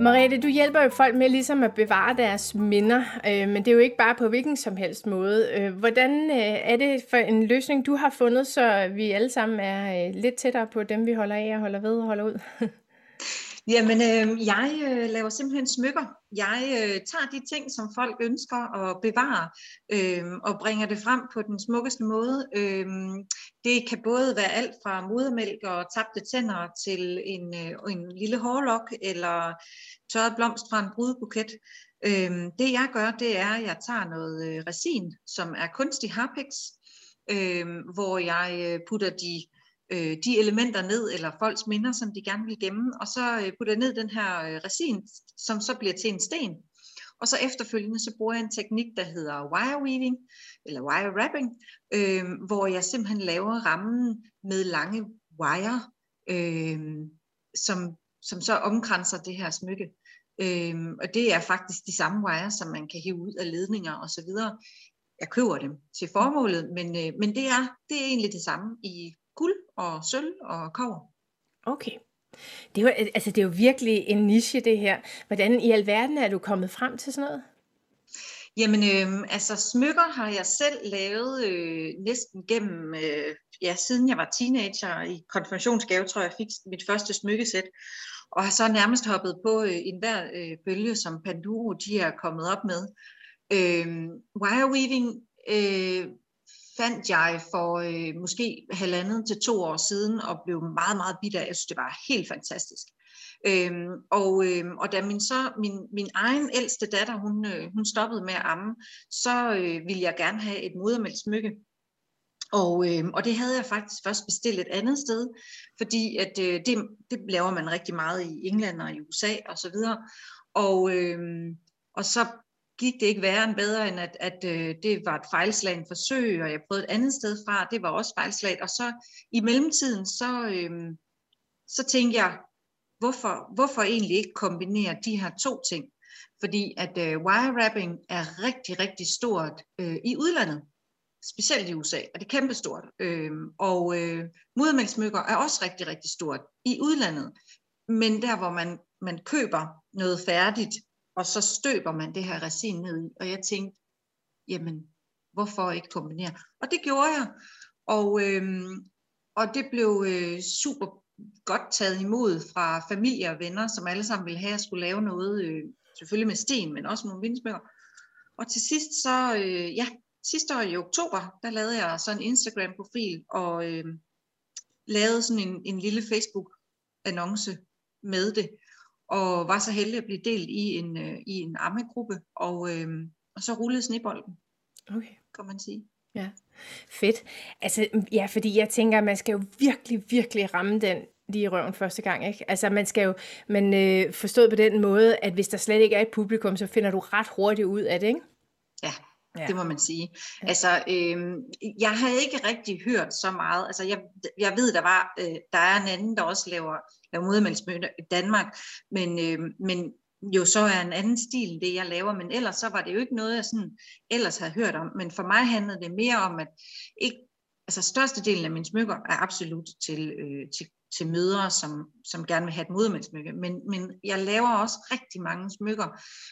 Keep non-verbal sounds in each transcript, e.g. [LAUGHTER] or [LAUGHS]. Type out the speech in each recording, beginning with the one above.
Mariette, du hjælper jo folk med ligesom at bevare deres minder, øh, men det er jo ikke bare på hvilken som helst måde. Øh, hvordan øh, er det for en løsning, du har fundet, så vi alle sammen er øh, lidt tættere på dem, vi holder af og holder ved og holder ud? [LAUGHS] Jamen, øh, jeg øh, laver simpelthen smykker. Jeg øh, tager de ting, som folk ønsker at bevare, øh, og bringer det frem på den smukkeste måde. Øh, det kan både være alt fra modermælk og tabte tænder til en, øh, en lille hårlok eller tørret blomst fra en brudebuket. Øh, det jeg gør, det er, at jeg tager noget øh, resin, som er kunstig harpiks, øh, hvor jeg øh, putter de øh, de elementer ned, eller folks minder, som de gerne vil gemme, og så øh, putter jeg ned den her øh, resin, som så bliver til en sten. Og så efterfølgende, så bruger jeg en teknik, der hedder wire weaving, eller wire wrapping, øh, hvor jeg simpelthen laver rammen med lange wire, øh, som, som så omkranser det her smykke. Øh, og det er faktisk de samme wire, som man kan hive ud af ledninger osv. Jeg køber dem til formålet, men, øh, men det, er, det er egentlig det samme i og sølv og kover. Okay. Det er, jo, altså, det er jo virkelig en niche, det her. Hvordan i alverden er du kommet frem til sådan noget? Jamen, øh, altså smykker har jeg selv lavet øh, næsten gennem, øh, ja, siden jeg var teenager i konfirmationsgave, tror jeg, fik mit første smykkesæt. Og har så nærmest hoppet på øh, enhver øh, bølge, som Panduro de er kommet op med. Øh, wireweaving øh, fandt jeg for øh, måske halvandet til to år siden og blev meget, meget bitter. Jeg synes, det var helt fantastisk. Øhm, og, øhm, og da min, så, min, min egen ældste datter, hun, øh, hun stoppede med at amme, så øh, ville jeg gerne have et modermælksmykke. Og, øh, og det havde jeg faktisk først bestilt et andet sted, fordi at øh, det, det laver man rigtig meget i England og i USA og så videre. Og, øh, og så gik det ikke værre end bedre, end at, at øh, det var et fejlslagen forsøg, og jeg prøvede et andet sted fra, det var også fejlslaget. Og så i mellemtiden, så, øh, så tænkte jeg, hvorfor, hvorfor egentlig ikke kombinere de her to ting? Fordi at øh, wire wrapping er rigtig, rigtig stort øh, i udlandet, specielt i USA, og det er kæmpestort. Øh, og øh, modermælksmykker er også rigtig, rigtig stort i udlandet. Men der, hvor man, man køber noget færdigt, og så støber man det her resin ned i. Og jeg tænkte, jamen, hvorfor ikke kombinere? Og det gjorde jeg. Og, øhm, og det blev øh, super godt taget imod fra familie og venner, som alle sammen ville have, at jeg skulle lave noget, øh, selvfølgelig med sten, men også nogle vindsmykker. Og til sidst så, øh, ja, sidste år i oktober, der lavede jeg så en Instagram-profil, og øh, lavede sådan en, en lille Facebook-annonce med det og var så heldig at blive delt i en, øh, i en ammegruppe, og, øh, og så rullede snebolden, okay. kan man sige. Ja, fedt. Altså, ja, fordi jeg tænker, at man skal jo virkelig, virkelig ramme den lige i røven første gang, ikke? Altså, man skal jo, man øh, forstået på den måde, at hvis der slet ikke er et publikum, så finder du ret hurtigt ud af det, ikke? Ja, Ja. Det må man sige. Ja. Altså, øh, jeg har ikke rigtig hørt så meget. Altså, jeg, jeg ved, der var, øh, der er en anden, der også laver, laver modermælksmøder i Danmark, men, øh, men jo så er en anden stil end det, jeg laver. Men ellers så var det jo ikke noget, jeg sådan ellers havde hørt om. Men for mig handlede det mere om, at ikke, altså størstedelen af mine smykker er absolut til, øh, til til mødre, som, som gerne vil have et modermændsmykke. Men, men jeg laver også rigtig mange smykker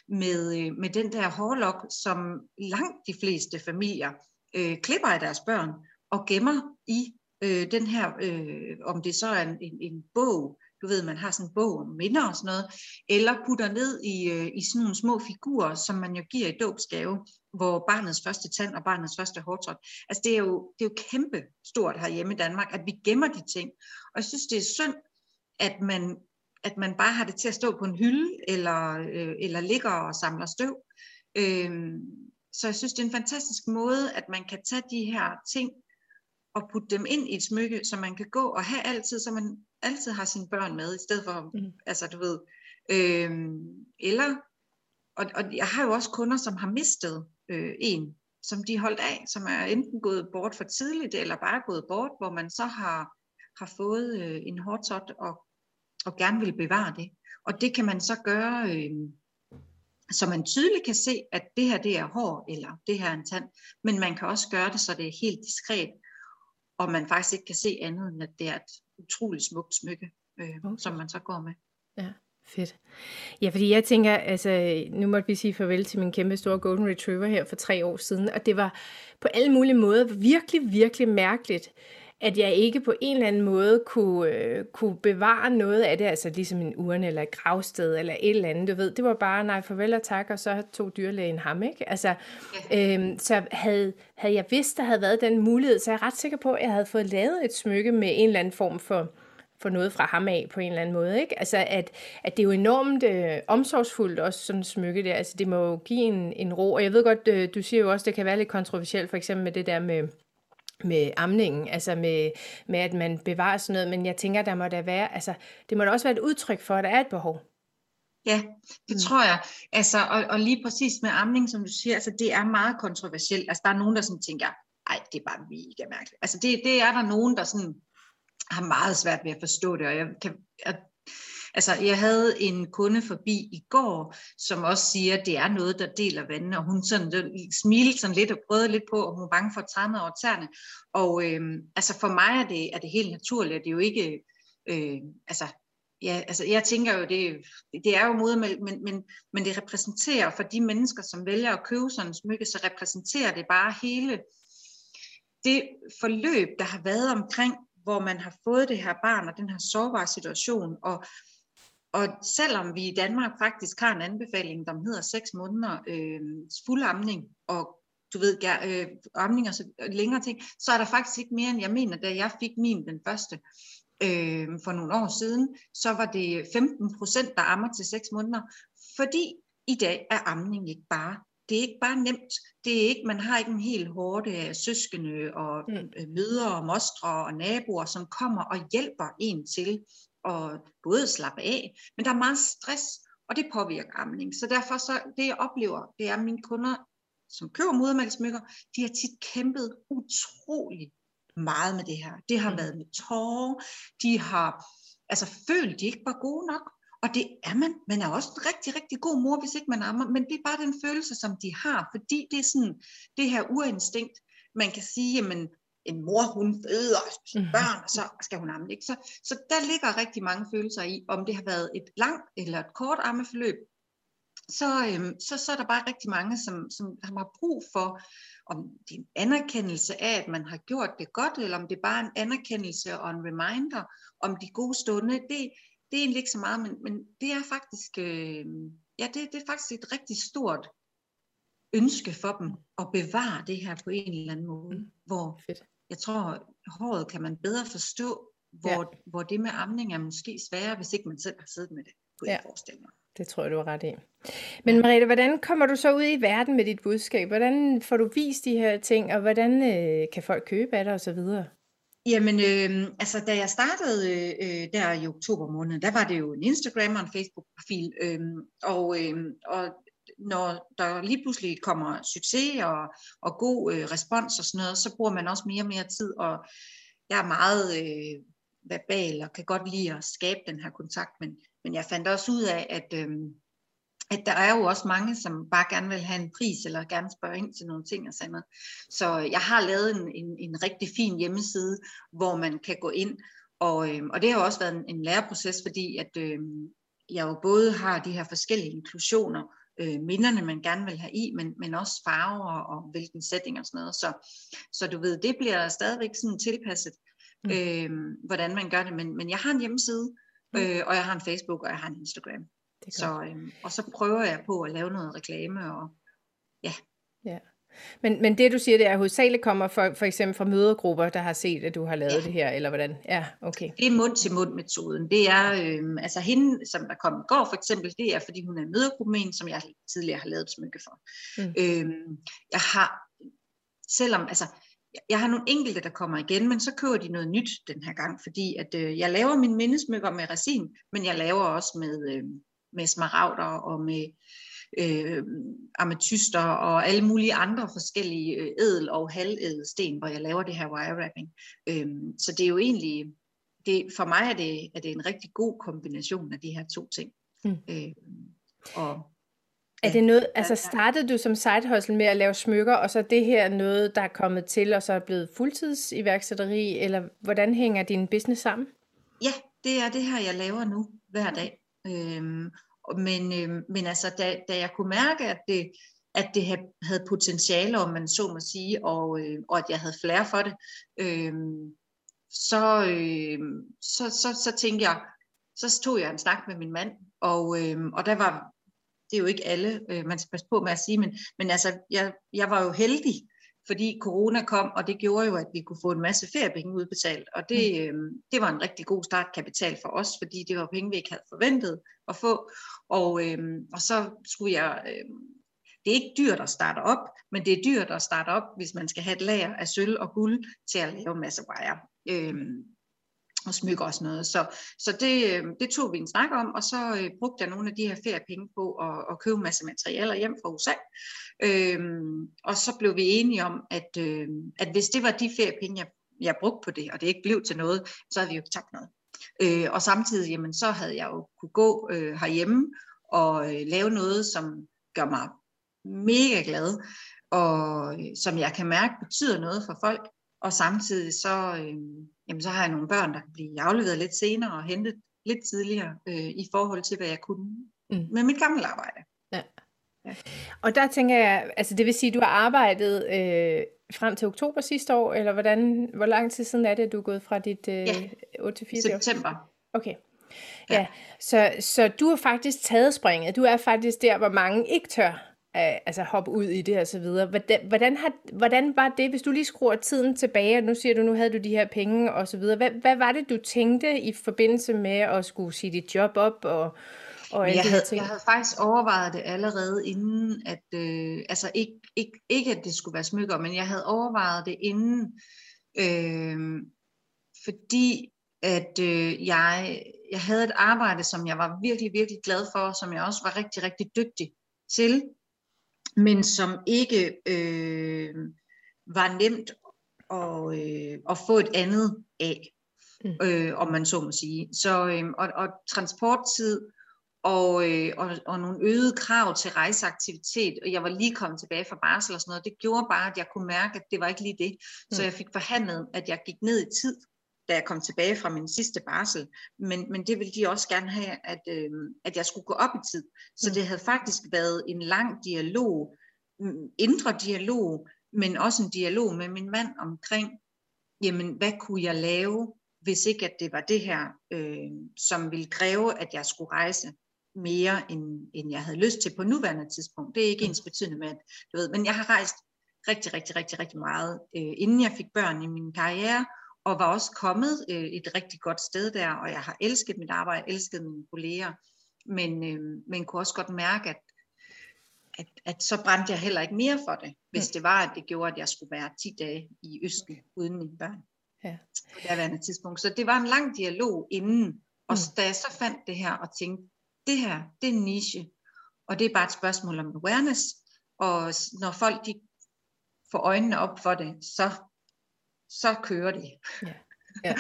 med, øh, med den der hårlok, som langt de fleste familier øh, klipper af deres børn og gemmer i øh, den her, øh, om det så er en, en, en bog, du ved, man har sådan en bog om minder og sådan noget, eller putter ned i, øh, i sådan nogle små figurer, som man jo giver i dåbsgave, hvor barnets første tand og barnets første hårtråd. Altså det er jo, det er jo kæmpe stort herhjemme i Danmark, at vi gemmer de ting. Og jeg synes, det er synd, at man, at man bare har det til at stå på en hylde, eller, øh, eller ligger og samler støv. Øh, så jeg synes, det er en fantastisk måde, at man kan tage de her ting, og putte dem ind i et smykke, så man kan gå og have altid, så man altid har sine børn med, i stedet for, mm. altså du ved, øh, eller, og, og jeg har jo også kunder, som har mistet øh, en, som de holdt af, som er enten gået bort for tidligt, eller bare gået bort, hvor man så har, har fået øh, en hårdtot og, og gerne vil bevare det. Og det kan man så gøre, øh, så man tydeligt kan se, at det her det er hår, eller det her er en tand, men man kan også gøre det, så det er helt diskret, og man faktisk ikke kan se andet, end at det er et utroligt smukt smykke, øh, okay. som man så går med. Ja. Fedt. Ja, fordi jeg tænker, altså, nu måtte vi sige farvel til min kæmpe store Golden Retriever her for tre år siden, og det var på alle mulige måder virkelig, virkelig mærkeligt, at jeg ikke på en eller anden måde kunne, øh, kunne bevare noget af det, altså ligesom en urne eller et gravsted eller et eller andet, du ved. Det var bare, nej, farvel og tak, og så tog dyrlægen ham, ikke? Altså, øhm, så havde, havde jeg vidst, der havde været den mulighed, så er jeg ret sikker på, at jeg havde fået lavet et smykke med en eller anden form for, for noget fra ham af på en eller anden måde. Ikke? Altså, at, at det er jo enormt øh, omsorgsfuldt også, sådan smykke der. Altså, det må jo give en, en ro. Og jeg ved godt, øh, du siger jo også, det kan være lidt kontroversielt, for eksempel med det der med, med amningen, altså med, med, at man bevarer sådan noget, men jeg tænker, der må da være, altså, det må da også være et udtryk for, at der er et behov. Ja, det mm. tror jeg. Altså, og, og lige præcis med amning, som du siger, altså, det er meget kontroversielt. Altså, der er nogen, der sådan tænker, ej, det er bare mega mærkeligt. Altså, det, det er der nogen, der sådan har meget svært ved at forstå det, og jeg kan, jeg, altså jeg havde en kunde forbi i går, som også siger, at det er noget, der deler vandene, og hun sådan, smilte sådan lidt og prøvede lidt på, og hun var bange for at træde over tæerne, og øh, altså for mig er det, er det helt naturligt, det er jo ikke, øh, altså ja, altså jeg tænker jo, det, det er jo modermælk, men, men, men det repræsenterer for de mennesker, som vælger at købe sådan en smykke, så repræsenterer det bare hele det forløb, der har været omkring hvor man har fået det her barn og den her sårbare situation. Og, og selvom vi i Danmark faktisk har en anbefaling, der hedder 6 måneder øh, fuldamning, og du ved, øh, amning og så længere ting, så er der faktisk ikke mere end jeg mener, da jeg fik min den første øh, for nogle år siden, så var det 15 procent, der ammer til 6 måneder, fordi i dag er amning ikke bare det er ikke bare nemt. Det er ikke, man har ikke en helt hårde af søskende og mm. mødre og mostre og naboer, som kommer og hjælper en til at både slappe af, men der er meget stress, og det påvirker amning. Så derfor så, det jeg oplever, det er, at mine kunder, som køber modermælksmykker, de har tit kæmpet utrolig meget med det her. Det har mm. været med tårer, de har altså følt, de ikke var gode nok, og det er man. Man er også en rigtig, rigtig god mor, hvis ikke man ammer, men det er bare den følelse, som de har, fordi det er sådan det her urinstinkt. Man kan sige, jamen, en mor, hun føder mhm. børn, og så skal hun amme. Ikke? Så, så der ligger rigtig mange følelser i, om det har været et langt eller et kort ammeforløb, så, øhm, så, så er der bare rigtig mange, som, som har brug for, om det er en anerkendelse af, at man har gjort det godt, eller om det er bare en anerkendelse og en reminder om de gode stunder. Det, det er egentlig ikke så meget, men, men det er faktisk, øh, ja, det, det er faktisk et rigtig stort ønske for dem at bevare det her på en eller anden måde, mm. hvor Fedt. jeg tror, håret kan man bedre forstå, hvor, ja. hvor det med amning er måske sværere, hvis ikke man selv har siddet med det, på ja. forestille mig. Det tror jeg, du har ret i. Men Mariette, hvordan kommer du så ud i verden med dit budskab? Hvordan får du vist de her ting, og hvordan øh, kan folk købe af dig osv.? Jamen, øh, altså da jeg startede øh, der i oktober måned, der var det jo en Instagram og en Facebook-profil, øh, og, øh, og når der lige pludselig kommer succes og, og god øh, respons og sådan noget, så bruger man også mere og mere tid, og jeg er meget øh, verbal og kan godt lide at skabe den her kontakt, men, men jeg fandt også ud af, at øh, at der er jo også mange, som bare gerne vil have en pris, eller gerne spørge ind til nogle ting og sådan noget. Så jeg har lavet en, en, en rigtig fin hjemmeside, hvor man kan gå ind, og, øh, og det har jo også været en, en læreproces, fordi at Øh, jeg jo både har de her forskellige inklusioner, øh, minderne man gerne vil have i, men, men også farver og hvilken setting og sådan noget. Så, så du ved, det bliver stadigvæk sådan tilpasset, mm. øh, hvordan man gør det. Men, men jeg har en hjemmeside, mm. øh, og jeg har en Facebook, og jeg har en Instagram. Det så, øhm, og så prøver jeg på at lave noget reklame, og ja. ja. Men, men det du siger, det er hovedsageligt kommer for, for eksempel fra mødergrupper, der har set, at du har lavet ja. det her, eller hvordan? Ja, okay. Det er mund-til-mund-metoden. Det er, øhm, altså hende, som der kom i går for eksempel, det er, fordi hun er en mødergruppe med en, som jeg tidligere har lavet et smykke for. Mm. Øhm, jeg har, selvom, altså, jeg har nogle enkelte, der kommer igen, men så køber de noget nyt den her gang, fordi at øh, jeg laver mine mindesmykker med resin, men jeg laver også med, øh, med smaragder og med øh, ametyster og alle mulige andre forskellige øh, edel- og halvedel hvor jeg laver det her wire wrapping. Øh, så det er jo egentlig, det, for mig er det, er det en rigtig god kombination af de her to ting. Mm. Øh, og er det noget, altså startede du som sidehustle med at lave smykker, og så det her noget, der er kommet til, og så er blevet fuldtids iværksætteri, eller hvordan hænger din business sammen? Ja, det er det her, jeg laver nu hver dag. Øhm, men, øh, men altså, da, da jeg kunne mærke, at det, at det havde potentiale, om man så må sige, og, øh, og at jeg havde flere for det, øh, så, øh, så, så, så tænkte jeg, så tog jeg en snak med min mand, og, øh, og der var, det er jo ikke alle, øh, man skal passe på med at sige, men, men altså, jeg, jeg var jo heldig, fordi corona kom, og det gjorde jo, at vi kunne få en masse feriepenge udbetalt, og det, øh, det var en rigtig god startkapital for os, fordi det var penge, vi ikke havde forventet at få, og, øh, og så skulle jeg øh, det er ikke dyrt at starte op, men det er dyrt at starte op, hvis man skal have et lager af sølv og guld til at lave en masse wire. Øhm, og smykke også noget. Så, så det, øh, det tog vi en snak om, og så øh, brugte jeg nogle af de her feriepenge på at, at købe en masse materialer hjem fra USA. Øhm, og så blev vi enige om, at, øh, at hvis det var de feriepenge, jeg, jeg brugte på det, og det ikke blev til noget, så havde vi jo ikke tabt noget. Øh, og samtidig, jamen, så havde jeg jo kunne gå øh, herhjemme og øh, lave noget, som gør mig mega glad, og øh, som jeg kan mærke betyder noget for folk. Og samtidig så, øh, jamen, så har jeg nogle børn, der kan blive afleveret lidt senere og hentet lidt tidligere øh, i forhold til, hvad jeg kunne mm. med mit gamle arbejde. Ja. Ja. Og der tænker jeg, altså det vil sige, at du har arbejdet øh, frem til oktober sidste år, eller hvordan, hvor lang tid siden er det, at du er gået fra dit øh, ja. 8 til 4? September. Okay. Ja, ja. Så, så du har faktisk taget springet. Du er faktisk der, hvor mange ikke tør altså hoppe ud i det og så videre. Hvordan, hvordan, har, hvordan var det, hvis du lige skruer tiden tilbage, og nu siger du, nu havde du de her penge og så videre. Hvad, hvad var det, du tænkte i forbindelse med at skulle sige dit job op og, og alle jeg, havde, ting? jeg havde faktisk overvejet det allerede inden, at, øh, altså ikke, ikke, ikke at det skulle være smykker, men jeg havde overvejet det inden, øh, fordi at øh, jeg, jeg havde et arbejde, som jeg var virkelig, virkelig glad for, som jeg også var rigtig, rigtig dygtig til men som ikke øh, var nemt at, øh, at få et andet af, mm. øh, om man så må sige. Så, øh, og, og transporttid og, øh, og, og nogle øgede krav til rejseaktivitet, og jeg var lige kommet tilbage fra barsel og sådan noget, det gjorde bare, at jeg kunne mærke, at det var ikke lige det. Mm. Så jeg fik forhandlet, at jeg gik ned i tid, da jeg kom tilbage fra min sidste barsel. Men, men det ville de også gerne have, at, øh, at jeg skulle gå op i tid. Så mm. det havde faktisk været en lang dialog, mm, indre dialog, men også en dialog med min mand omkring, jamen hvad kunne jeg lave, hvis ikke at det var det her, øh, som ville kræve, at jeg skulle rejse mere, end, end jeg havde lyst til på nuværende tidspunkt. Det er ikke mm. ens betydende med, at du ved, men jeg har rejst rigtig, rigtig, rigtig, rigtig meget, øh, inden jeg fik børn i min karriere, og var også kommet øh, et rigtig godt sted der, og jeg har elsket mit arbejde, elsket mine kolleger, men, øh, men kunne også godt mærke, at, at, at så brændte jeg heller ikke mere for det, hvis mm. det var, at det gjorde, at jeg skulle være 10 dage i Østen okay. uden mine børn. Ja. På det tidspunkt. Så det var en lang dialog inden, og mm. da jeg så fandt det her og tænkte, det her, det er en niche, og det er bare et spørgsmål om awareness, og når folk de får øjnene op for det, så så kører det. Ja. ja.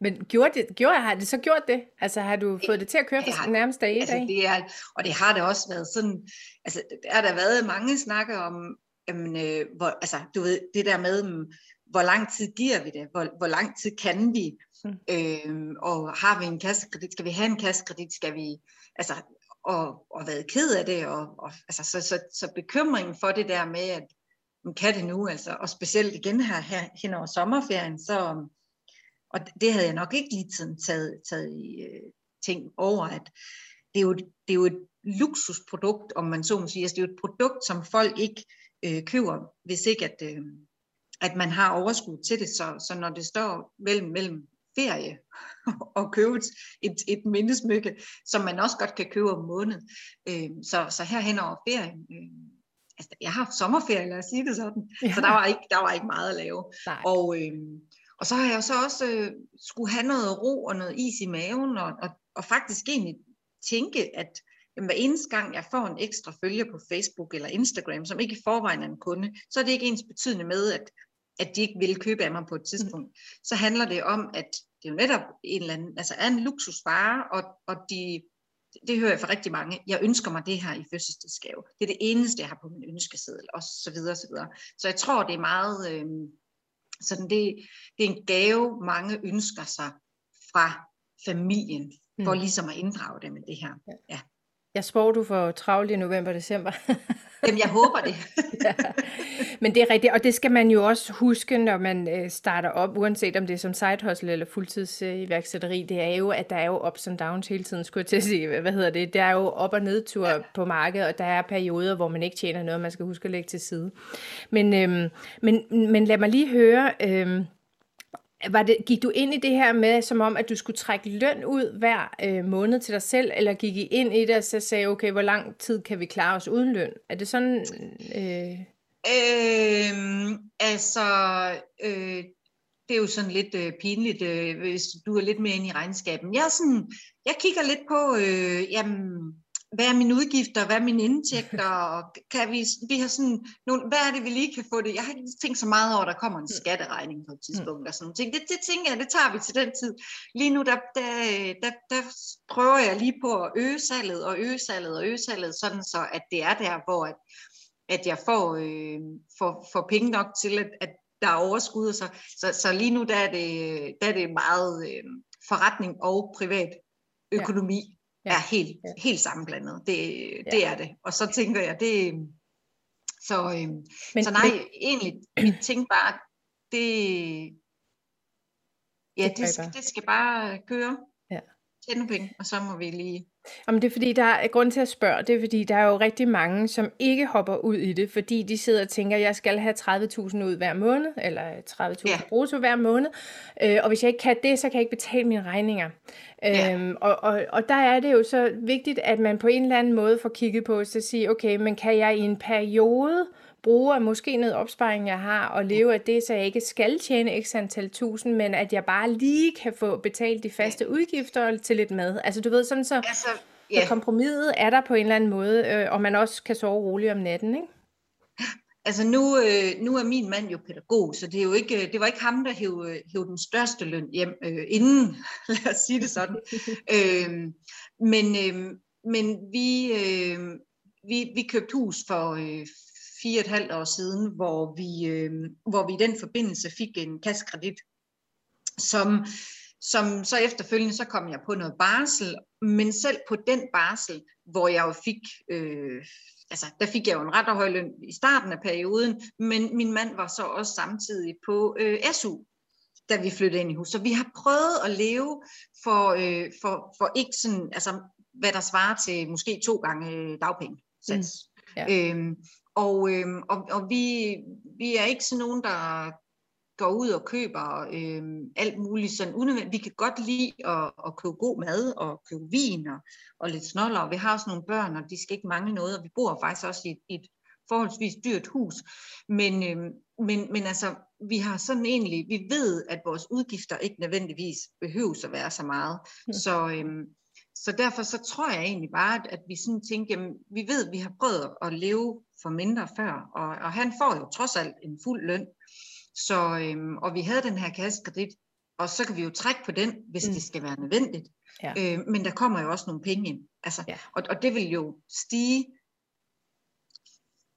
Men gjorde det, gjorde, har det så gjort det? Altså har du fået det til at køre for ja, nærmest dag i altså, dag? Det er, og det har det også været sådan, altså der har der været mange snakke om, jamen, øh, hvor, altså du ved, det der med, mm, hvor lang tid giver vi det? Hvor, hvor lang tid kan vi? Mm. Øh, og har vi en kassekredit? Skal vi have en kassekredit? Skal vi, altså, og, og været ked af det, og, og altså, så, så, så bekymringen for det der med, at kan det nu, altså, og specielt igen her, her hen over sommerferien, så, og det havde jeg nok ikke lige tiden taget, taget i øh, ting over, at det er, jo, det er jo et luksusprodukt, om man så må sige, altså, det er jo et produkt, som folk ikke øh, køber, hvis ikke at, øh, at man har overskud til det, så, så når det står mellem, mellem ferie [LAUGHS] og købe et, et mindesmykke, som man også godt kan købe om måneden. Øh, så, så her hen over ferien, øh, altså, jeg har haft sommerferie, lad os sige det sådan, ja. så der var ikke, der var ikke meget at lave. Og, øh, og så har jeg så også øh, skulle have noget ro og noget is i maven, og, og, og faktisk egentlig tænke, at jamen, hver eneste gang jeg får en ekstra følger på Facebook eller Instagram, som ikke i forvejen er en kunde, så er det ikke ens betydende med, at, at de ikke vil købe af mig på et tidspunkt. Mm. Så handler det om, at det er jo netop en eller anden, altså er en luksusvare, og, og de det hører jeg fra rigtig mange, jeg ønsker mig det her i fødselsdagsgave. Det er det eneste, jeg har på min ønskeseddel, og så videre, og så videre. Så jeg tror, det er meget, øh, sådan det, det er en gave, mange ønsker sig fra familien, mm. for ligesom at inddrage dem i det her. Ja. Jeg spår, du får travlt i november og december. [LAUGHS] Jamen, jeg håber det. [LAUGHS] ja. Men det er rigtigt, og det skal man jo også huske, når man øh, starter op, uanset om det er som side hustle eller fuldtidsiværksætteri, det er jo, at der er jo ups and downs hele tiden, skulle jeg til at sige, hvad hedder det, der er jo op- og nedtur ja. på markedet, og der er perioder, hvor man ikke tjener noget, man skal huske at lægge til side. Men, øhm, men, men lad mig lige høre, øhm, var det, gik du ind i det her med, som om, at du skulle trække løn ud hver øh, måned til dig selv, eller gik I ind i det og så sagde, okay, hvor lang tid kan vi klare os uden løn? Er det sådan... Øh... Øhm, altså, øh, det er jo sådan lidt øh, pinligt, øh, hvis du er lidt mere inde i regnskaben. Jeg, er sådan, jeg kigger lidt på, øh, jamen, hvad er mine udgifter, hvad er mine indtægter, [LAUGHS] og kan vi, vi har sådan nogle, hvad er det, vi lige kan få det? Jeg har ikke tænkt så meget over, at der kommer en mm. skatteregning på et tidspunkt, mm. og sådan nogle ting. Det, det tænker jeg, det tager vi til den tid. Lige nu, der, der, der, der prøver jeg lige på at øge salget, og øge salget, og øge salget, sådan så, at det er der, hvor at, at jeg får, øh, får, får penge nok til, at, at der er overskud. Så, så, så lige nu, der er det, der er det meget øh, forretning og privat økonomi, ja ja. er helt, ja. helt sammenblandet. Det, ja. det er det. Og så tænker jeg, det... Så, øh, men, så nej, men, egentlig, vi tænker bare, det... Ja, det, det, skal, det skal bare køre. Ja. Tjene penge, og så må vi lige Jamen det er fordi, der er grund til at spørge, det er fordi, der er jo rigtig mange, som ikke hopper ud i det, fordi de sidder og tænker, jeg skal have 30.000 ud hver måned, eller 30.000 ja. brutto hver måned, øh, og hvis jeg ikke kan det, så kan jeg ikke betale mine regninger. Ja. Øhm, og, og, og der er det jo så vigtigt, at man på en eller anden måde får kigget på, så sige, okay, men kan jeg i en periode bruge af måske noget opsparing, jeg har, og leve af det, så jeg ikke skal tjene x antal tusind, men at jeg bare lige kan få betalt de faste udgifter til lidt mad. Altså du ved, sådan så, altså, ja. så kompromiset er der på en eller anden måde, øh, og man også kan sove roligt om natten, ikke? Altså nu, øh, nu er min mand jo pædagog, så det, er jo ikke, det var ikke ham, der hævde, øh, hævde den største løn hjem øh, inden, [LAUGHS] lad os sige det sådan. øh, men øh, men vi, øh, vi, vi købte hus for, øh, fire og et halvt år siden, hvor vi, øh, hvor vi i den forbindelse fik en kassekredit, som, som så efterfølgende så kom jeg på noget barsel, men selv på den barsel, hvor jeg jo fik, øh, altså der fik jeg jo en ret høj løn i starten af perioden, men min mand var så også samtidig på øh, SU, da vi flyttede ind i hus. Så vi har prøvet at leve for, øh, for, for ikke sådan, altså hvad der svarer til måske to gange dagpenge. Mm. Ja. Øhm, og, øh, og, og vi, vi er ikke sådan nogen, der går ud og køber øh, alt muligt sådan unødvendigt. Vi kan godt lide at, at købe god mad og købe vin og, og lidt snoller. Og vi har også nogle børn, og de skal ikke mangle noget. Og vi bor faktisk også i et, et forholdsvis dyrt hus. Men, øh, men, men altså, vi har sådan egentlig, vi ved, at vores udgifter ikke nødvendigvis behøver at være så meget. Mm. Så, øh, så derfor så tror jeg egentlig bare, at vi sådan tænker, jamen, vi ved, at vi har prøvet at leve for mindre før, og, og han får jo trods alt en fuld løn. Så, øhm, og vi havde den her kassekredit, og så kan vi jo trække på den, hvis mm. det skal være nødvendigt. Ja. Øh, men der kommer jo også nogle penge ind. Altså, ja. og, og det vil jo stige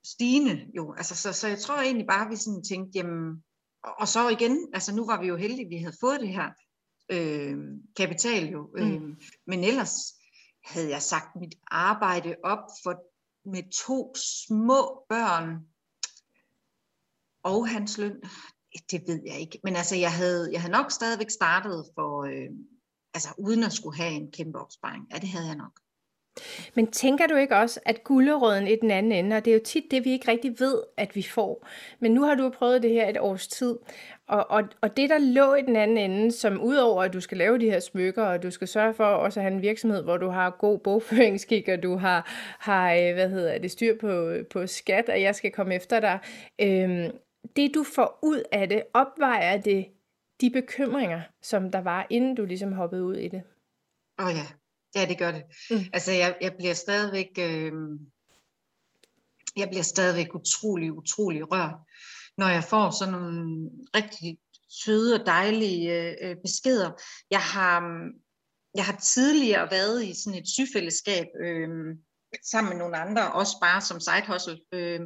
stigende jo. Altså, så, så jeg tror egentlig bare, at vi sådan tænkte, jamen, og, og så igen, altså nu var vi jo heldige, at vi havde fået det her øh, kapital jo. Mm. Øh, men ellers havde jeg sagt mit arbejde op for med to små børn og hans løn, det ved jeg ikke. Men altså, jeg havde, jeg havde nok stadigvæk startet for, øh, altså uden at skulle have en kæmpe opsparing. Ja, det havde jeg nok. Men tænker du ikke også, at gulderåden i den anden ende, og det er jo tit det, vi ikke rigtig ved, at vi får. Men nu har du prøvet det her et års tid, og, og, og det, der lå i den anden ende, som udover at du skal lave de her smykker, og du skal sørge for også at have en virksomhed, hvor du har god bogføringskik, og du har, har øh, hvad hedder det, styr på, på skat, og jeg skal komme efter dig. Øhm, det, du får ud af det, opvejer det de bekymringer, som der var, inden du ligesom hoppede ud i det? Åh oh ja, Ja, det gør det. Mm. Altså, jeg, jeg bliver stadigvæk, øh, jeg bliver stadigvæk utrolig, utrolig rørt, når jeg får sådan nogle rigtig søde og dejlige øh, beskeder. Jeg har, jeg har tidligere været i sådan et syfællesskab, øh, sammen med nogle andre, også bare som side hustle, øh,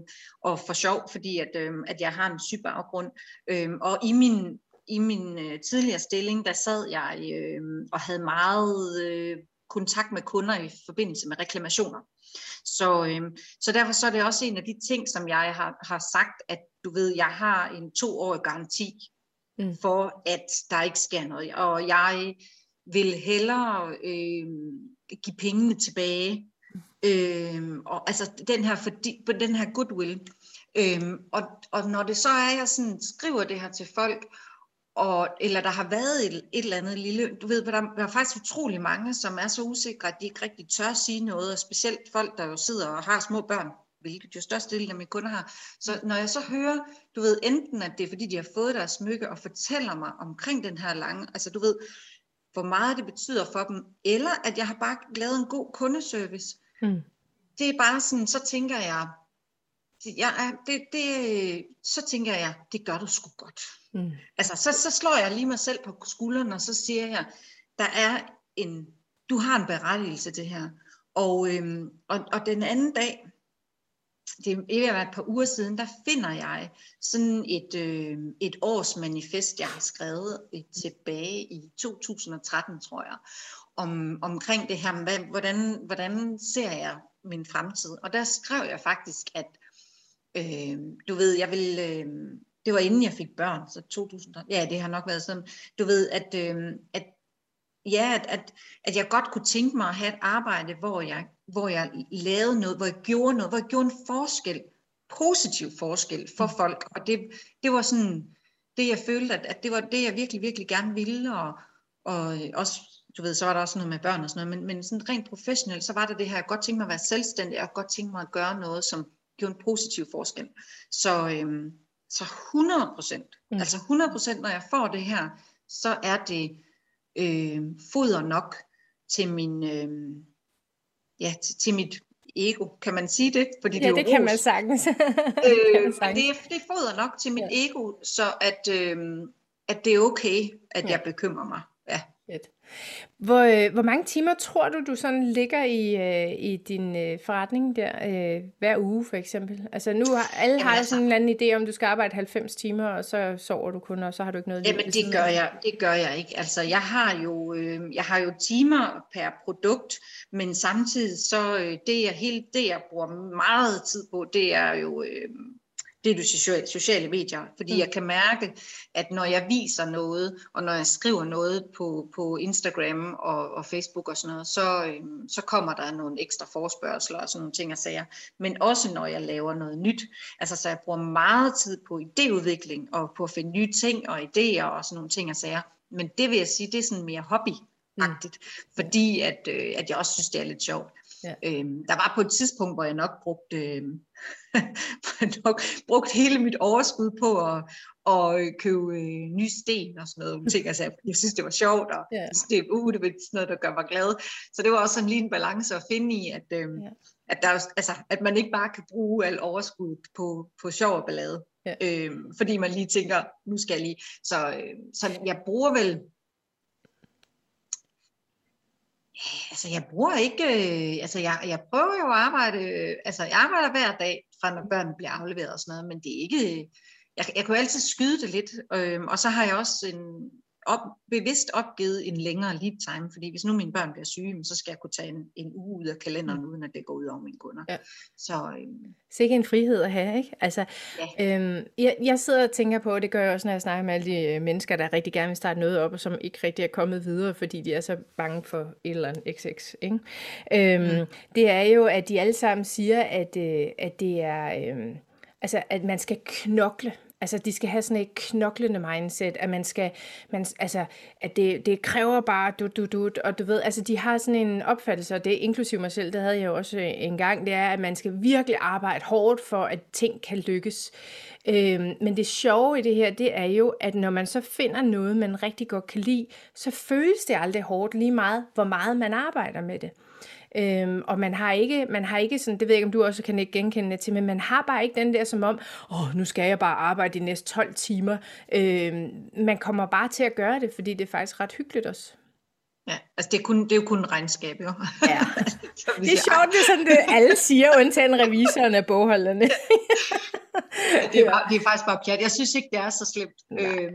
og for sjov, fordi at, øh, at jeg har en syg baggrund. Øh, og i min i min øh, tidligere stilling, der sad jeg øh, og havde meget øh, kontakt med kunder i forbindelse med reklamationer. Så, øh, så derfor så er det også en af de ting, som jeg har, har sagt, at du ved, jeg har en toårig garanti mm. for, at der ikke sker noget. Og jeg vil hellere øh, give pengene tilbage. Øh, og altså den her, fordi, på den her goodwill. Øh, og, og når det så er, at jeg sådan skriver det her til folk, og, eller der har været et, et eller andet lille, du ved, der, der er faktisk utrolig mange, som er så usikre, at de ikke rigtig tør sige noget, og specielt folk, der jo sidder og har små børn, hvilket jo del af mine kunder har. Så når jeg så hører, du ved, enten at det er fordi, de har fået deres smykke og fortæller mig omkring den her lange, altså du ved, hvor meget det betyder for dem, eller at jeg har bare lavet en god kundeservice. Mm. Det er bare sådan, så tænker jeg, jeg det, det, så tænker jeg, det gør du sgu godt. Mm. Altså, så, så slår jeg lige mig selv på skulderen, og så siger jeg, der er en, du har en berettigelse til det her. Og, øhm, og, og den anden dag, det er et par uger siden, der finder jeg sådan et, øh, et års manifest, jeg har skrevet tilbage i 2013, tror jeg, om, omkring det her, hvordan, hvordan ser jeg min fremtid. Og der skrev jeg faktisk, at øh, du ved, jeg vil, øh, det var inden jeg fik børn, så 2000, ja, det har nok været sådan, du ved, at, øh, at ja, at, at, at jeg godt kunne tænke mig at have et arbejde, hvor jeg, hvor jeg lavede noget, hvor jeg gjorde noget, hvor jeg gjorde en forskel, positiv forskel for mm. folk, og det, det var sådan, det jeg følte, at, at det var det, jeg virkelig, virkelig gerne ville, og, og også, du ved, så var der også noget med børn og sådan noget, men, men sådan rent professionelt, så var det det her, jeg godt tænke mig at være selvstændig, og godt tænke mig at gøre noget, som gjorde en positiv forskel. Så, øhm, så 100 procent, mm. altså 100 procent, når jeg får det her, så er det øh, foder nok til min, øh, ja, til, til mit ego, kan man sige det? Fordi ja, det, [LAUGHS] det kan man sagtens. øh, kan man sagtens. Det, det foder nok til mit ja. ego, så at, øh, at det er okay, at ja. jeg bekymrer mig. Hvor, øh, hvor mange timer tror du, du sådan ligger i, øh, i din øh, forretning der øh, hver uge for eksempel? Altså nu har alle har altså, sådan en anden idé om, du skal arbejde 90 timer, og så sover du kun, og så har du ikke noget Jamen det gør jeg, det gør jeg ikke. Altså jeg har jo, øh, jeg har jo timer per produkt, men samtidig så øh, det, jeg, hele det, jeg bruger meget tid på, det er jo... Øh, det er de sociale medier, fordi mm. jeg kan mærke, at når jeg viser noget, og når jeg skriver noget på, på Instagram og, og Facebook og sådan noget, så, øhm, så kommer der nogle ekstra forspørgseler og sådan nogle ting og sager. Men også når jeg laver noget nyt. Altså så jeg bruger meget tid på idéudvikling og på at finde nye ting og idéer og sådan nogle ting og sager. Men det vil jeg sige, det er sådan mere hobby mm. fordi at, øh, at jeg også synes, det er lidt sjovt. Ja. Øhm, der var på et tidspunkt, hvor jeg nok brugte, øh, [LAUGHS] nok brugte hele mit overskud på at, at købe øh, nye sten og sådan noget. Ting, altså, jeg synes, det var sjovt, og ja. det, uh, det var sådan noget, der gør mig glad. Så det var også sådan lige en balance at finde i, at, øh, ja. at, der, altså, at man ikke bare kan bruge al overskud på, på sjov og ballade. Ja. Øh, fordi man lige tænker, nu skal jeg lige. Så, øh, så jeg bruger vel altså jeg bruger ikke, øh, altså jeg, jeg prøver jo at arbejde, øh, altså jeg arbejder hver dag, fra når børnene bliver afleveret og sådan noget, men det er ikke, øh, jeg, jeg kan altid skyde det lidt, øh, og så har jeg også en, op, bevidst opgivet en længere lead time, fordi hvis nu mine børn bliver syge, så skal jeg kunne tage en, en uge ud af kalenderen, mm. uden at det går ud over mine kunder. Ja. Så, øhm, Sikke en frihed at have, ikke? Altså, ja. øhm, jeg, jeg sidder og tænker på, og det gør jeg også, når jeg snakker med alle de øh, mennesker, der rigtig gerne vil starte noget op, og som ikke rigtig er kommet videre, fordi de er så bange for et eller andet XX. Ikke? Øhm, mm. Det er jo, at de alle sammen siger, at, øh, at det er... Øh, altså, at man skal knokle Altså, de skal have sådan et knoklende mindset, at man skal, man, altså, at det, det kræver bare du, du, du, og du ved, altså, de har sådan en opfattelse, og det er mig selv, det havde jeg jo også øh, engang, det er, at man skal virkelig arbejde hårdt for, at ting kan lykkes. Øhm, men det sjove i det her, det er jo, at når man så finder noget, man rigtig godt kan lide, så føles det aldrig hårdt lige meget, hvor meget man arbejder med det. Øhm, og man har ikke, man har ikke sådan, det ved jeg ikke, om du også kan ikke genkende til, men man har bare ikke den der som om, åh, nu skal jeg bare arbejde de næste 12 timer. Øhm, man kommer bare til at gøre det, fordi det er faktisk ret hyggeligt også. Ja, altså det er, kun, det er jo kun regnskab, jo. Ja. [LAUGHS] det er sjovt, det er sådan, det alle siger, undtagen revisoren af bogholderne. det, er bare, det er faktisk bare pjat. Jeg synes ikke, det er så slemt. Øh,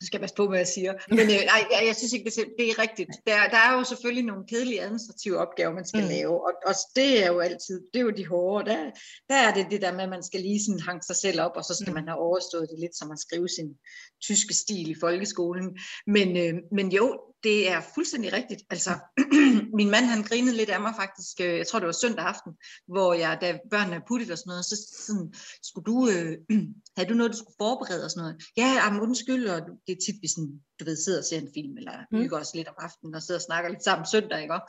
nu skal jeg passe på, hvad jeg siger. Men øh, nej, jeg, jeg synes ikke, det, det er rigtigt. Der, der er jo selvfølgelig nogle kedelige administrative opgaver, man skal mm. lave, og, og det er jo altid, det er jo de hårde. Der, der er det det der med, at man skal lige sådan hanke sig selv op, og så skal mm. man have overstået det lidt, som at skrive sin tyske stil i folkeskolen. Men, øh, men jo, det er fuldstændig rigtigt. Altså, [CLEARS THROAT] min mand han grinede lidt af mig faktisk, øh, jeg tror det var søndag aften, hvor jeg, da børnene er puttet og sådan noget, så sådan, skulle du, øh, [CLEARS THROAT] havde du noget, du skulle forberede og sådan noget? Ja, jamen, undskyld, og det er tit, vi sådan, du ved, sidder og ser en film, eller mm. hygger os lidt om aftenen, og sidder og snakker lidt sammen søndag, ikke?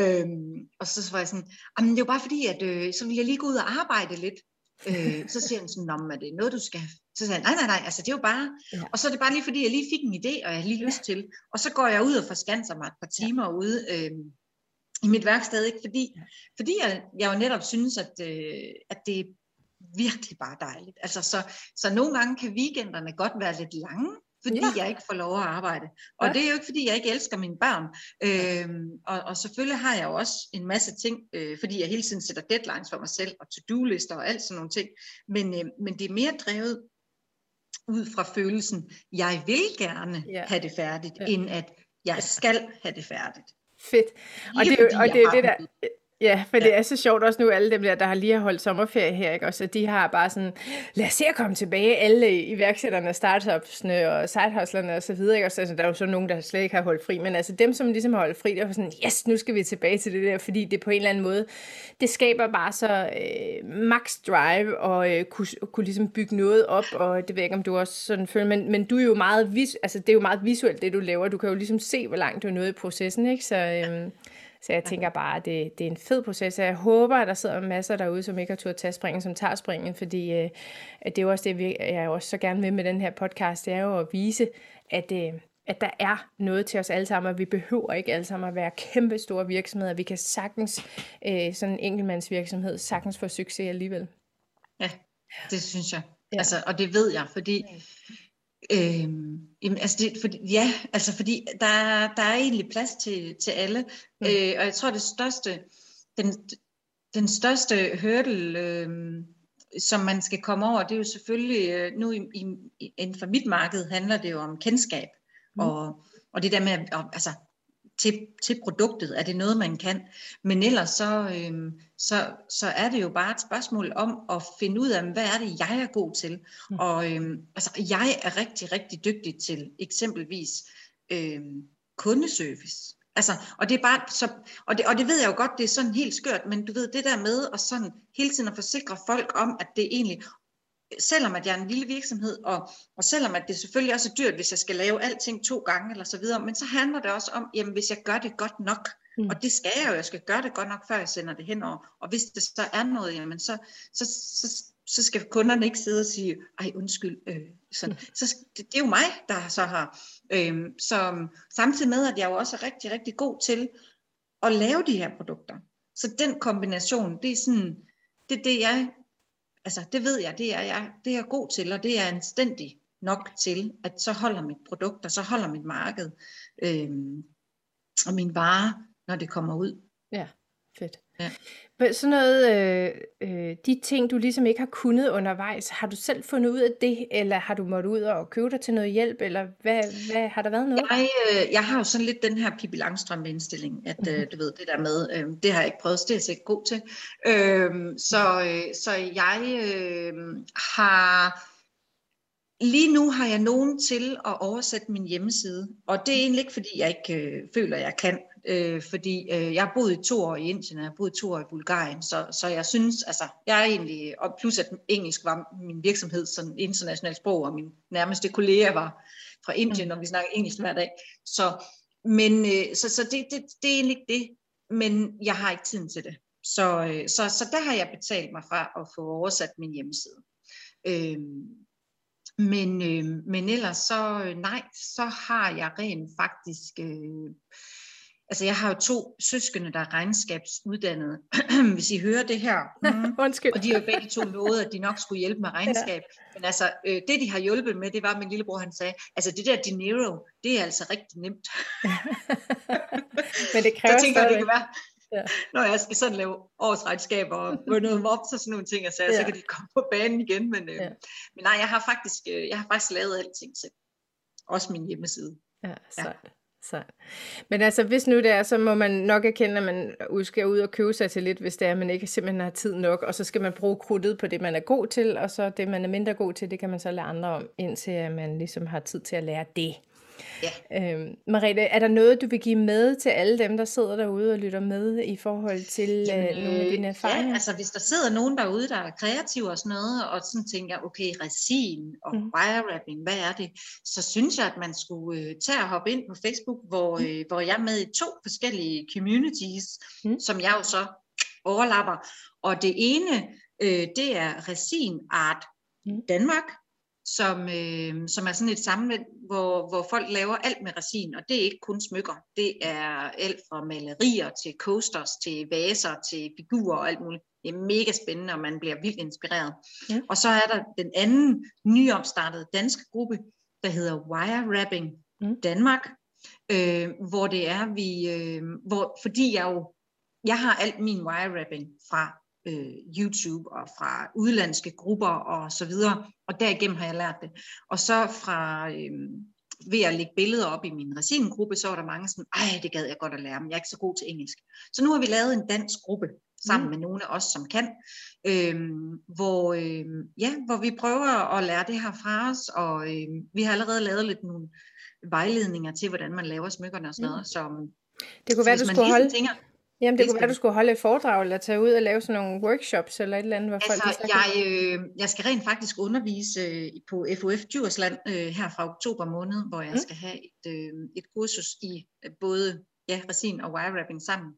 Øhm, og så var jeg sådan, jamen det er jo bare fordi, at øh, så vil jeg lige gå ud og arbejde lidt. Øh, så siger han sådan, om er det noget, du skal så sagde han, nej, nej, nej, altså det er jo bare, ja. og så er det bare lige fordi, jeg lige fik en idé, og jeg har lige lyst ja. til, og så går jeg ud og forskanser mig et par timer ja. ude øh, i mit værksted, ikke? Fordi, ja. fordi jeg, jeg jo netop synes, at, øh, at det er virkelig bare dejligt. Altså, så, så nogle gange kan weekenderne godt være lidt lange, fordi ja. jeg ikke får lov at arbejde. Og ja. det er jo ikke, fordi jeg ikke elsker mine børn. Øhm, og, og selvfølgelig har jeg jo også en masse ting, øh, fordi jeg hele tiden sætter deadlines for mig selv, og to-do-lister og alt sådan nogle ting. Men, øh, men det er mere drevet ud fra følelsen, jeg vil gerne ja. have det færdigt, ja. end at jeg skal have det færdigt. Fedt. Og det, og det er det der, Ja, for ja. det er så sjovt også nu, alle dem der, der har lige har holdt sommerferie her, ikke? Også, de har bare sådan, lad os se at komme tilbage, alle iværksætterne, startupsne og sidehustlerne og så videre, ikke? Også, altså, der er jo så nogen, der slet ikke har holdt fri, men altså dem, som ligesom har holdt fri, der var sådan, yes, nu skal vi tilbage til det der, fordi det på en eller anden måde, det skaber bare så øh, max drive og øh, kunne, kunne ligesom bygge noget op, og det ved jeg ikke, om du også sådan føler, men, men du er jo meget, vis, altså det er jo meget visuelt, det du laver, du kan jo ligesom se, hvor langt du er nået i processen, ikke? Så, øh, så jeg tænker bare, at det, det er en fed proces, og jeg håber, at der sidder masser derude, som ikke har turde tage springen, som tager springen, fordi øh, at det er jo også det, jeg også så gerne med med den her podcast, det er jo at vise, at, øh, at der er noget til os alle sammen, og vi behøver ikke alle sammen at være kæmpe store virksomheder. Vi kan sagtens, øh, sådan en enkeltmandsvirksomhed, sagtens få succes alligevel. Ja, det synes jeg. Ja. Altså, og det ved jeg, fordi Øh, jamen, altså det, for, ja, altså fordi der, der er egentlig plads til, til alle, mm. øh, og jeg tror det største, den, den største hurdle, øh, som man skal komme over, det er jo selvfølgelig, øh, nu i, i, inden for mit marked handler det jo om kendskab, mm. og, og det der med, at, altså til, til produktet? Er det noget, man kan? Men ellers så, øh, så, så er det jo bare et spørgsmål om at finde ud af, hvad er det, jeg er god til? Mm. Og øh, altså, jeg er rigtig, rigtig dygtig til eksempelvis øh, kundeservice. Altså, og det er bare så, og det, og det ved jeg jo godt, det er sådan helt skørt, men du ved, det der med at sådan hele tiden at forsikre folk om, at det egentlig, selvom at jeg er en lille virksomhed, og, og selvom at det selvfølgelig også er dyrt, hvis jeg skal lave alting to gange eller så videre, men så handler det også om, jamen hvis jeg gør det godt nok, mm. og det skal jeg jo, jeg skal gøre det godt nok, før jeg sender det henover, og hvis det så er noget, jamen så, så, så, så skal kunderne ikke sidde og sige, ej undskyld, øh, sådan. Mm. så det, det er jo mig, der så har, øh, så samtidig med, at jeg jo også er rigtig, rigtig god til at lave de her produkter, så den kombination, det er sådan, det er det, jeg altså det ved jeg, det er jeg, det er jeg god til, og det er anstændig nok til, at så holder mit produkt, og så holder mit marked, øh, og min vare, når det kommer ud. Ja, fedt. Ja. Sådan noget, øh, øh, de ting, du ligesom ikke har kunnet undervejs, har du selv fundet ud af det, eller har du måttet ud og købe dig til noget hjælp, eller hvad, hvad har der været noget? Jeg, øh, jeg har jo sådan lidt den her Pippi Langstrøm indstilling, at øh, du ved, det der med, øh, det har jeg ikke prøvet, det er jeg ikke god til. Øh, så, øh, så jeg øh, har Lige nu har jeg nogen til at oversætte min hjemmeside, og det er egentlig ikke, fordi jeg ikke øh, føler, jeg kan øh, fordi øh, jeg har boet i to år i Indien, og jeg har boet to år i Bulgarien, så, så jeg synes, altså, jeg er egentlig, og plus at engelsk var min virksomhed, sådan internationalt sprog, og min nærmeste kollega var fra Indien, og vi snakker engelsk hver dag, så, men, øh, så, så det, det, det er egentlig ikke det, men jeg har ikke tiden til det. Så, øh, så, så der har jeg betalt mig fra at få oversat min hjemmeside. Øh, men, øh, men ellers så, øh, nej, så har jeg rent faktisk øh, Altså jeg har jo to søskende, der er regnskabsuddannede. [CLEARS THROAT] Hvis I hører det her. Mm, [LAUGHS] Undskyld. Og de har jo begge to lovet, at de nok skulle hjælpe med regnskab. Ja. Men altså, øh, det de har hjulpet med, det var, at min lillebror han sagde, altså det der dinero, det er altså rigtig nemt. [LAUGHS] Men det [LAUGHS] kræver så tænker jeg, det kan være, ja. når jeg skal sådan lave årsregnskaber og få noget mops og sådan nogle ting, så, ja. så kan de komme på banen igen. Men, øh, ja. men nej, jeg har faktisk, øh, jeg har faktisk lavet alting selv. også min hjemmeside. Ja, sejt. Ja. Så. Men altså, hvis nu det er, så må man nok erkende, at man skal ud og købe sig til lidt, hvis det er, at man ikke simpelthen har tid nok, og så skal man bruge krudtet på det, man er god til, og så det, man er mindre god til, det kan man så lade andre om, indtil man ligesom har tid til at lære det. Ja. Øhm, Mariette, er der noget, du vil give med til alle dem, der sidder derude og lytter med i forhold til øh, Jamen, øh, nogle af dine erfaringer? Ja, altså hvis der sidder nogen derude, der er kreative og sådan noget, og sådan tænker, okay, resin og mm. wire-wrapping, hvad er det? Så synes jeg, at man skulle øh, tage og hoppe ind på Facebook, hvor, mm. øh, hvor jeg er med i to forskellige communities, mm. som jeg jo så overlapper. Og det ene, øh, det er Resin Art mm. Danmark, som, øh, som er sådan et sammenvæld, hvor, hvor folk laver alt med resin, og det er ikke kun smykker. Det er alt fra malerier til coasters, til vaser, til figurer og alt muligt. Det er mega spændende, og man bliver vildt inspireret. Ja. Og så er der den anden nyopstartede danske gruppe, der hedder Wire Wrapping mm. Danmark, øh, hvor det er, vi, øh, hvor, fordi jeg jo, jeg har alt min wire wrapping fra øh, YouTube og fra udlandske grupper og så videre, og derigennem har jeg lært det. Og så fra, øh, ved at lægge billeder op i min resin-gruppe, så var der mange sådan, ej, det gad jeg godt at lære, men jeg er ikke så god til engelsk. Så nu har vi lavet en dansk gruppe, sammen mm. med nogle af os, som kan, øh, hvor, øh, ja, hvor vi prøver at lære det her fra os, og øh, vi har allerede lavet lidt nogle vejledninger til, hvordan man laver smykkerne og sådan noget. Mm. Så, det kunne være, du skulle holde... Tænker, Jamen, det, det kunne være, du skulle holde et foredrag, eller tage ud og lave sådan nogle workshops, eller et eller andet, hvor altså, folk... Jeg, øh, jeg skal rent faktisk undervise øh, på FOF Djursland øh, her fra oktober måned, hvor jeg mm. skal have et, øh, et kursus i øh, både ja, resin og wire wrapping sammen.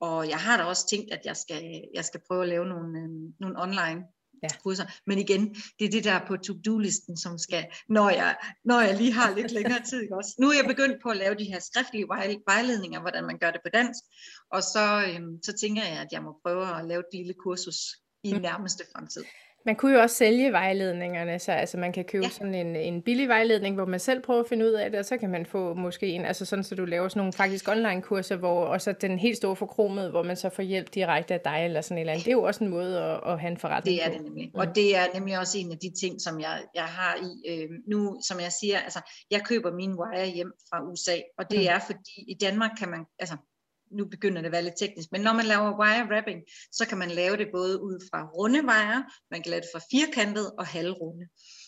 Og jeg har da også tænkt, at jeg skal, jeg skal prøve at lave nogle, øh, nogle online ja. kurser. Men igen, det er det der på to-do-listen, som skal, når jeg, når jeg lige har lidt længere tid. Ikke også? Nu er jeg begyndt på at lave de her skriftlige vejledninger, hvordan man gør det på dansk. Og så, øhm, så tænker jeg, at jeg må prøve at lave et lille kursus i mm. nærmeste fremtid. Man kunne jo også sælge vejledningerne, så altså man kan købe ja. sådan en, en billig vejledning, hvor man selv prøver at finde ud af det, og så kan man få måske en, altså sådan, så du laver sådan nogle faktisk online kurser, hvor og så den helt store forkromet, hvor man så får hjælp direkte af dig, eller sådan et eller andet. Det er jo også en måde at, at have en forretning Det er på. det nemlig. Mm. Og det er nemlig også en af de ting, som jeg, jeg har i, øh, nu som jeg siger, altså jeg køber mine wire hjem fra USA, og det mm. er fordi i Danmark kan man, altså nu begynder det at være lidt teknisk, men når man laver wire wrapping, så kan man lave det både ud fra runde wire, man kan lave det fra firkantet og halvrunde.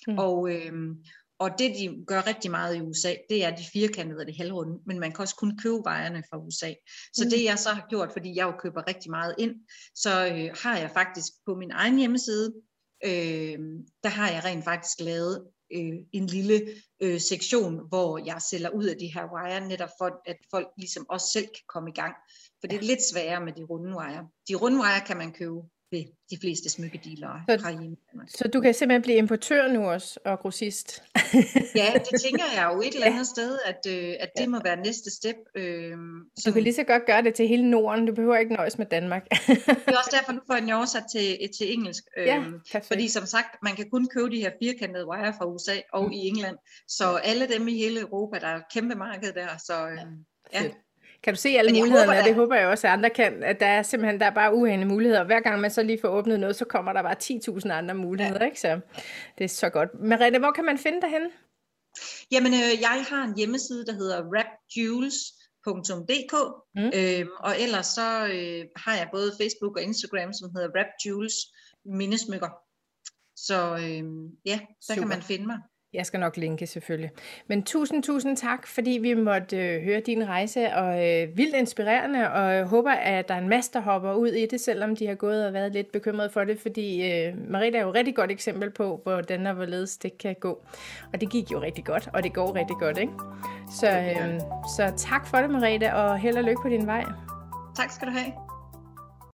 Mm. Og, øhm, og det de gør rigtig meget i USA, det er de firkantede og det halvrunde, men man kan også kun købe vejerne fra USA. Så mm. det jeg så har gjort, fordi jeg jo køber rigtig meget ind, så øh, har jeg faktisk på min egen hjemmeside, øh, der har jeg rent faktisk lavet øh, en lille øh, sektion, hvor jeg sælger ud af de her wire, netop for at folk ligesom også selv kan komme i gang. For det er lidt sværere med de runde wire. De runde wire kan man købe ved de fleste smykkedealere så, fra hjemme. Så du kan simpelthen blive importør nu også, og grossist? ja, det tænker jeg jo et eller andet ja. sted, at, øh, at det ja. må være næste step. Øh, som... Du kan lige så godt gøre det til hele Norden, du behøver ikke nøjes med Danmark. det er også derfor, nu får jeg oversat til, til engelsk. Øh, ja, fordi som sagt, man kan kun købe de her firkantede wire fra USA og mm. i England, så alle dem i hele Europa, der er et kæmpe marked der, så øh, ja. ja. Kan du se alle mulighederne, håber, og det håber jeg også, at andre kan, at der er simpelthen der er bare uendelige muligheder. Hver gang man så lige får åbnet noget, så kommer der bare 10.000 andre muligheder, ja. ikke? Så det er så godt. Merete, hvor kan man finde dig henne? Jamen, øh, jeg har en hjemmeside, der hedder rapjules.dk, mm. øh, og ellers så øh, har jeg både Facebook og Instagram, som hedder rapjules mindesmykker. Så øh, ja, der Super. kan man finde mig. Jeg skal nok linke selvfølgelig. Men tusind, tusind tak, fordi vi måtte øh, høre din rejse, og øh, vildt inspirerende, og jeg håber, at der er en masse, der hopper ud i det, selvom de har gået og været lidt bekymrede for det, fordi øh, Marita er jo et rigtig godt eksempel på, hvordan og hvorledes det kan gå. Og det gik jo rigtig godt, og det går rigtig godt, ikke? Så, øh, så tak for det, Marita, og held og lykke på din vej. Tak skal du have.